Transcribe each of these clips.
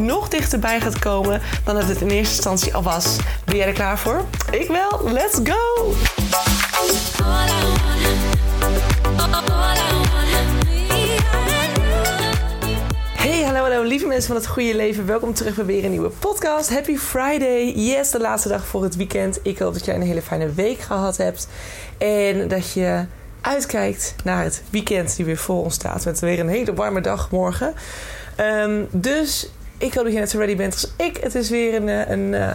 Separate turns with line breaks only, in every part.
nog dichterbij gaat komen dan dat het in eerste instantie al was. Ben jij er klaar voor? Ik wel. Let's go! Hey, hallo, hallo, lieve mensen van het goede leven. Welkom terug bij weer een nieuwe podcast. Happy Friday. Yes, de laatste dag voor het weekend. Ik hoop dat jij een hele fijne week gehad hebt. En dat je uitkijkt naar het weekend die weer voor ons staat. Met weer een hele warme dag morgen. Um, dus ik hoop dat je net zo ready bent als ik. Het is weer een, eh, een uh,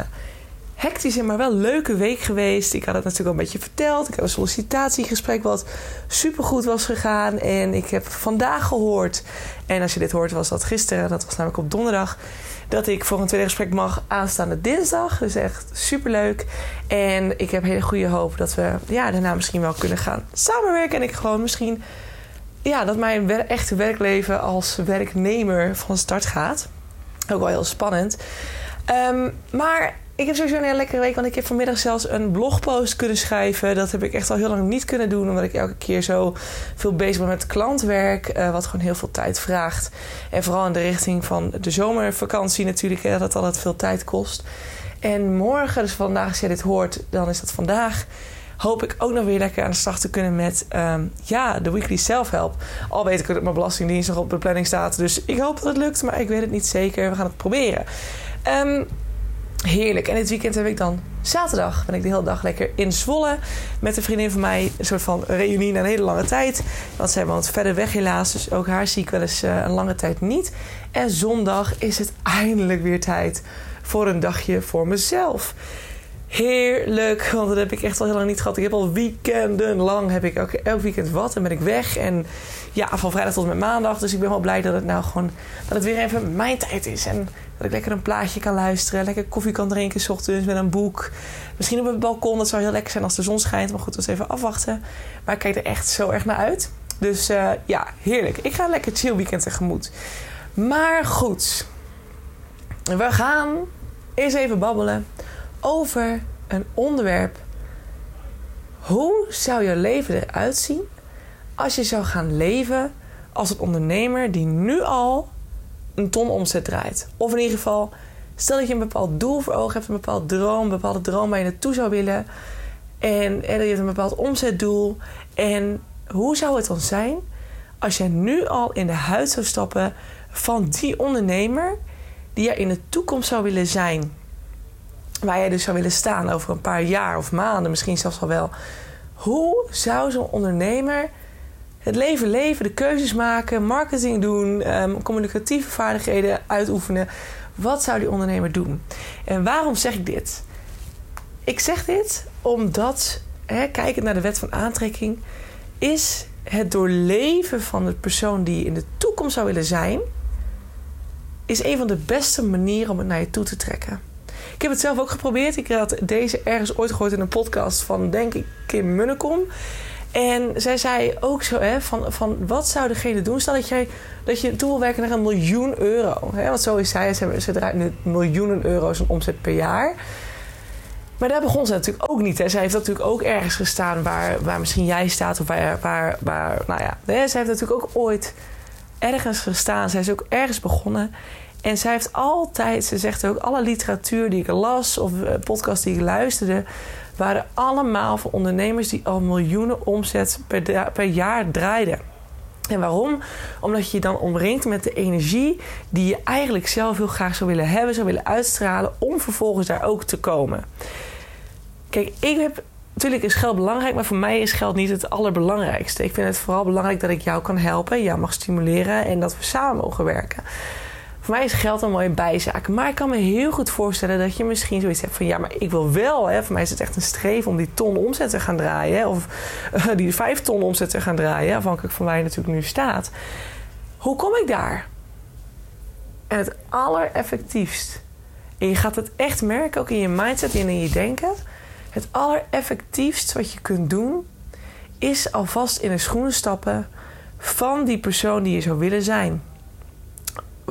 hectische, maar wel leuke week geweest. Ik had het natuurlijk al een beetje verteld. Ik heb een sollicitatiegesprek wat supergoed was gegaan. En ik heb vandaag gehoord, en als je dit hoort was dat gisteren, dat was namelijk op donderdag, dat ik voor een tweede gesprek mag aanstaande dinsdag. Dus echt superleuk. En ik heb hele goede hoop dat we ja, daarna misschien wel kunnen gaan samenwerken. En ik gewoon misschien ja, dat mijn echte werkleven als werknemer van start gaat. Ook wel heel spannend. Um, maar ik heb sowieso een hele lekkere week, want ik heb vanmiddag zelfs een blogpost kunnen schrijven. Dat heb ik echt al heel lang niet kunnen doen, omdat ik elke keer zo veel bezig ben met klantwerk, uh, wat gewoon heel veel tijd vraagt. En vooral in de richting van de zomervakantie natuurlijk, dat het altijd veel tijd kost. En morgen, dus vandaag als je dit hoort, dan is dat vandaag hoop ik ook nog weer lekker aan de slag te kunnen met um, ja, de weekly self-help. Al weet ik dat mijn belastingdienst nog op de planning staat. Dus ik hoop dat het lukt, maar ik weet het niet zeker. We gaan het proberen. Um, heerlijk. En dit weekend heb ik dan zaterdag. Ben ik de hele dag lekker in Zwolle. Met een vriendin van mij. Een soort van reunie na een hele lange tijd. Want zij woont verder weg helaas. Dus ook haar zie ik wel eens uh, een lange tijd niet. En zondag is het eindelijk weer tijd voor een dagje voor mezelf. Heerlijk, want dat heb ik echt al heel lang niet gehad. Ik heb al weekenden lang, heb ik elk, elk weekend wat en ben ik weg. En ja, van vrijdag tot met maandag. Dus ik ben wel blij dat het nou gewoon, dat het weer even mijn tijd is. En dat ik lekker een plaatje kan luisteren, lekker koffie kan drinken s ochtends met een boek. Misschien op het balkon, dat zou heel lekker zijn als de zon schijnt. Maar goed, dat is even afwachten. Maar ik kijk er echt zo erg naar uit. Dus uh, ja, heerlijk. Ik ga lekker chill weekend tegemoet. Maar goed, we gaan eens even babbelen over een onderwerp. Hoe zou je leven eruit zien als je zou gaan leven als een ondernemer die nu al een ton omzet draait? Of in ieder geval, stel dat je een bepaald doel voor ogen hebt, een bepaald droom, een bepaalde droom waar je naartoe zou willen. En, en je hebt een bepaald omzetdoel. En hoe zou het dan zijn als je nu al in de huid zou stappen van die ondernemer die je in de toekomst zou willen zijn? Waar jij dus zou willen staan over een paar jaar of maanden, misschien zelfs al wel. Hoe zou zo'n ondernemer het leven leven, de keuzes maken, marketing doen, um, communicatieve vaardigheden uitoefenen? Wat zou die ondernemer doen? En waarom zeg ik dit? Ik zeg dit omdat, hè, kijkend naar de wet van aantrekking, is het doorleven van de persoon die je in de toekomst zou willen zijn, is een van de beste manieren om het naar je toe te trekken. Ik heb het zelf ook geprobeerd. Ik had deze ergens ooit gehoord in een podcast van, denk ik, Kim Munnekom. En zij zei ook zo, hè, van, van wat zou degene doen? Stel dat, jij, dat je toe wil werken naar een miljoen euro. Hè? Want zo is zij, ze, ze draait nu miljoenen euro's een omzet per jaar. Maar daar begon ze natuurlijk ook niet. Hè. Zij heeft natuurlijk ook ergens gestaan waar, waar misschien jij staat. Of waar, waar, waar nou ja. Zij heeft natuurlijk ook ooit ergens gestaan. Zij is ook ergens begonnen. En zij heeft altijd, ze zegt ook, alle literatuur die ik las of eh, podcasts die ik luisterde, waren allemaal voor ondernemers die al miljoenen omzet per, per jaar draaiden. En waarom? Omdat je je dan omringt met de energie die je eigenlijk zelf heel graag zou willen hebben, zou willen uitstralen, om vervolgens daar ook te komen. Kijk, ik heb. Natuurlijk is geld belangrijk, maar voor mij is geld niet het allerbelangrijkste. Ik vind het vooral belangrijk dat ik jou kan helpen, jou mag stimuleren en dat we samen mogen werken. Voor mij is geld een mooie bijzaak. Maar ik kan me heel goed voorstellen dat je misschien zoiets hebt van... ja, maar ik wil wel, hè, voor mij is het echt een streven om die ton omzet te gaan draaien. Of uh, die vijf ton omzet te gaan draaien. Afhankelijk van waar je natuurlijk nu staat. Hoe kom ik daar? En het allereffectiefst, en je gaat het echt merken, ook in je mindset en in je denken. Het allereffectiefst wat je kunt doen, is alvast in de schoenen stappen van die persoon die je zou willen zijn.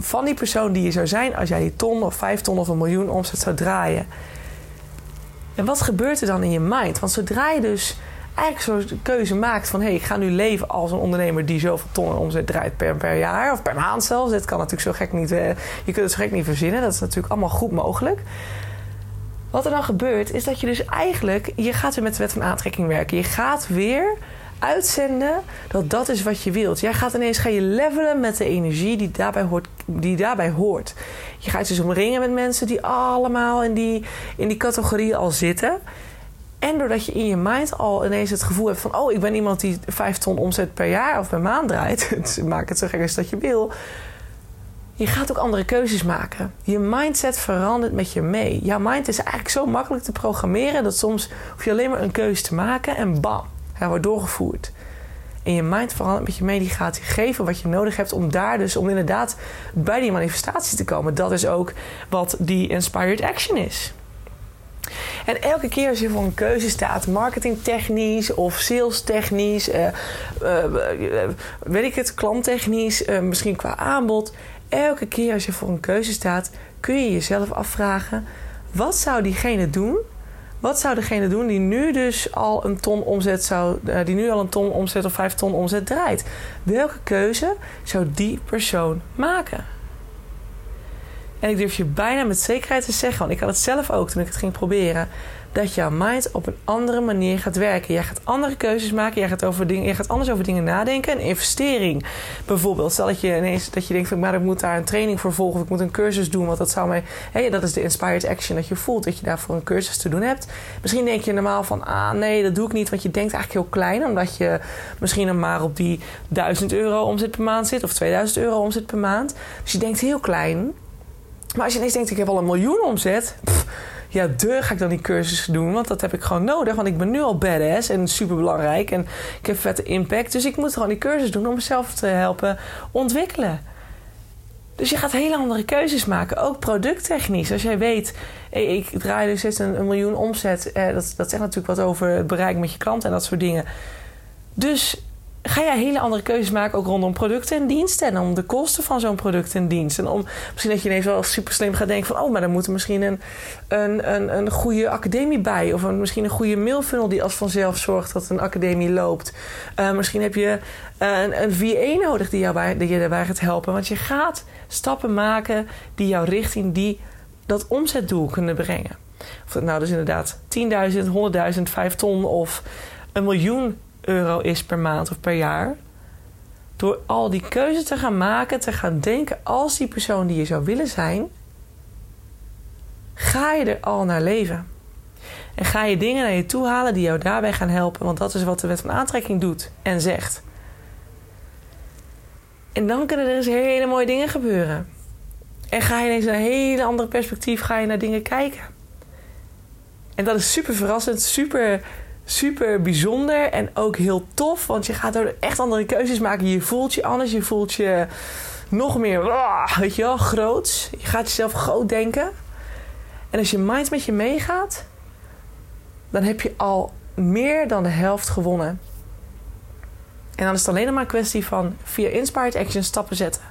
Van die persoon die je zou zijn als jij die ton of vijf ton of een miljoen omzet zou draaien. En wat gebeurt er dan in je mind? Want zodra je dus eigenlijk zo'n keuze maakt van... hé, hey, ik ga nu leven als een ondernemer die zoveel tonnen omzet draait per, per jaar... of per maand zelfs. Dat kan natuurlijk zo gek niet... Uh, je kunt het zo gek niet verzinnen. Dat is natuurlijk allemaal goed mogelijk. Wat er dan gebeurt, is dat je dus eigenlijk... je gaat weer met de wet van aantrekking werken. Je gaat weer uitzenden dat dat is wat je wilt. Jij gaat ineens ga je levelen met de energie die daarbij hoort. Die daarbij hoort. Je gaat dus omringen met mensen die allemaal in die, in die categorie al zitten. En doordat je in je mind al ineens het gevoel hebt van... oh, ik ben iemand die 5 ton omzet per jaar of per maand draait. maak het zo gek als dat je wil. Je gaat ook andere keuzes maken. Je mindset verandert met je mee. Jouw mind is eigenlijk zo makkelijk te programmeren... dat soms hoef je alleen maar een keuze te maken en bam, hij wordt doorgevoerd. En je mind verandert met je mee. Die gaat geven wat je nodig hebt om daar dus... om inderdaad bij die manifestatie te komen. Dat is ook wat die inspired action is. En elke keer als je voor een keuze staat, marketingtechnisch of salestechnisch, uh, uh, weet ik het, klanttechnisch, uh, misschien qua aanbod. Elke keer als je voor een keuze staat, kun je jezelf afvragen: wat zou diegene doen? Wat zou degene doen die nu dus al een ton omzet zou, die nu al een ton omzet of vijf ton omzet draait? Welke keuze zou die persoon maken? En ik durf je bijna met zekerheid te zeggen, want ik had het zelf ook toen ik het ging proberen, dat jouw mind op een andere manier gaat werken. Jij gaat andere keuzes maken, jij gaat, over dingen, gaat anders over dingen nadenken. Een investering bijvoorbeeld. Stel dat je ineens dat je denkt maar ik moet daar een training voor volgen of ik moet een cursus doen, want dat zou mij. Hey, dat is de inspired action dat je voelt dat je daarvoor een cursus te doen hebt. Misschien denk je normaal van, ah nee, dat doe ik niet, want je denkt eigenlijk heel klein, omdat je misschien maar op die 1000 euro omzet per maand zit of 2000 euro omzet per maand. Dus je denkt heel klein. Maar als je ineens denkt, ik heb al een miljoen omzet. ja, de ga ik dan die cursus doen. Want dat heb ik gewoon nodig. Want ik ben nu al badass en super belangrijk. En ik heb vette impact. Dus ik moet gewoon die cursus doen om mezelf te helpen ontwikkelen. Dus je gaat hele andere keuzes maken. Ook producttechnisch. Als jij weet, ik draai dus steeds een, een miljoen omzet. Eh, dat, dat zegt natuurlijk wat over het bereik met je klant en dat soort dingen. Dus ga jij hele andere keuzes maken, ook rondom producten en diensten. En om de kosten van zo'n product en dienst. En om misschien dat je ineens wel super slim gaat denken van... oh, maar dan moet er misschien een, een, een, een goede academie bij. Of een, misschien een goede mailfunnel die als vanzelf zorgt dat een academie loopt. Uh, misschien heb je uh, een, een VA nodig die, jou bij, die je daarbij gaat helpen. Want je gaat stappen maken die jou richting die, dat omzetdoel kunnen brengen. Of dat nou dus inderdaad 10.000, 100.000, 5 ton of een miljoen euro is per maand of per jaar. Door al die keuzes te gaan maken, te gaan denken als die persoon die je zou willen zijn, ga je er al naar leven. En ga je dingen naar je toe halen die jou daarbij gaan helpen, want dat is wat de wet van aantrekking doet en zegt. En dan kunnen er eens hele mooie dingen gebeuren. En ga je ineens een hele andere perspectief ga je naar dingen kijken. En dat is super verrassend, super super bijzonder en ook heel tof. Want je gaat er echt andere keuzes maken. Je voelt je anders. Je voelt je nog meer, weet je wel, groots. Je gaat jezelf groot denken. En als je mind met je meegaat, dan heb je al meer dan de helft gewonnen. En dan is het alleen nog maar een kwestie van via Inspired Action stappen zetten.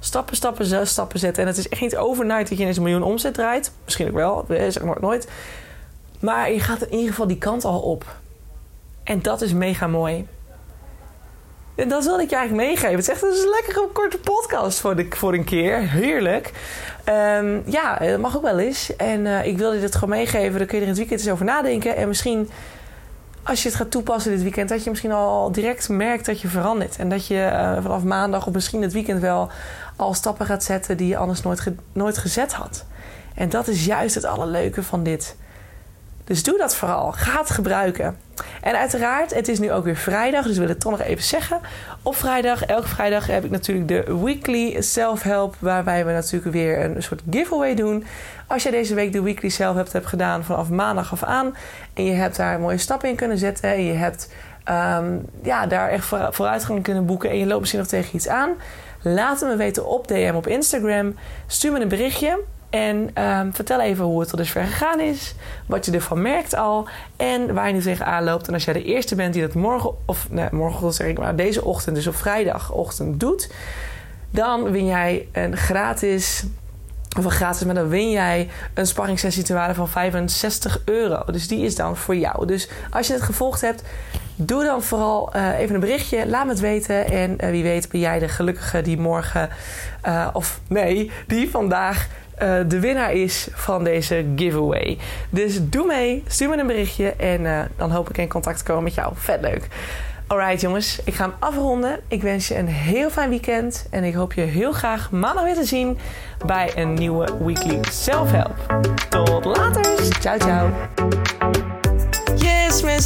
Stappen, stappen, stappen zetten. En het is echt niet overnight dat je ineens een miljoen omzet draait. Misschien ook wel, zeg maar nooit. Maar je gaat in ieder geval die kant al op. En dat is mega mooi. En dat wilde ik je eigenlijk meegeven. Het is echt een lekkere korte podcast voor, de, voor een keer. Heerlijk. Um, ja, dat mag ook wel eens. En uh, ik wilde dit gewoon meegeven. Dan kun je er in het weekend eens over nadenken. En misschien, als je het gaat toepassen dit weekend... dat je misschien al direct merkt dat je verandert. En dat je uh, vanaf maandag of misschien het weekend wel... al stappen gaat zetten die je anders nooit, nooit gezet had. En dat is juist het allerleuke van dit dus doe dat vooral. Ga het gebruiken. En uiteraard, het is nu ook weer vrijdag, dus we willen het toch nog even zeggen. Op vrijdag, elke vrijdag, heb ik natuurlijk de weekly self-help, waarbij we natuurlijk weer een soort giveaway doen. Als je deze week de weekly self-help hebt gedaan vanaf maandag af aan en je hebt daar mooie stappen in kunnen zetten en je hebt um, ja, daar echt vooruitgang kunnen boeken en je loopt misschien nog tegen iets aan, Laat het me weten op DM op Instagram. Stuur me een berichtje. En um, vertel even hoe het tot dusver gegaan is. Wat je ervan merkt al. En waar je nu tegenaan loopt. En als jij de eerste bent die dat morgen, of nee, morgen zeg ik maar, deze ochtend, dus op vrijdagochtend doet. Dan win jij een gratis of een gratis, maar dan win jij een sparringssessie te van 65 euro. Dus die is dan voor jou. Dus als je het gevolgd hebt, doe dan vooral uh, even een berichtje. Laat me het weten. En uh, wie weet ben jij de gelukkige die morgen, uh, of nee, die vandaag uh, de winnaar is van deze giveaway. Dus doe mee, stuur me een berichtje en uh, dan hoop ik in contact te komen met jou. Vet leuk. Alright jongens, ik ga hem afronden. Ik wens je een heel fijn weekend en ik hoop je heel graag maandag weer te zien bij een nieuwe Weekly Self Help. Tot later. Ciao ciao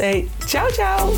Hey, ciao, ciao.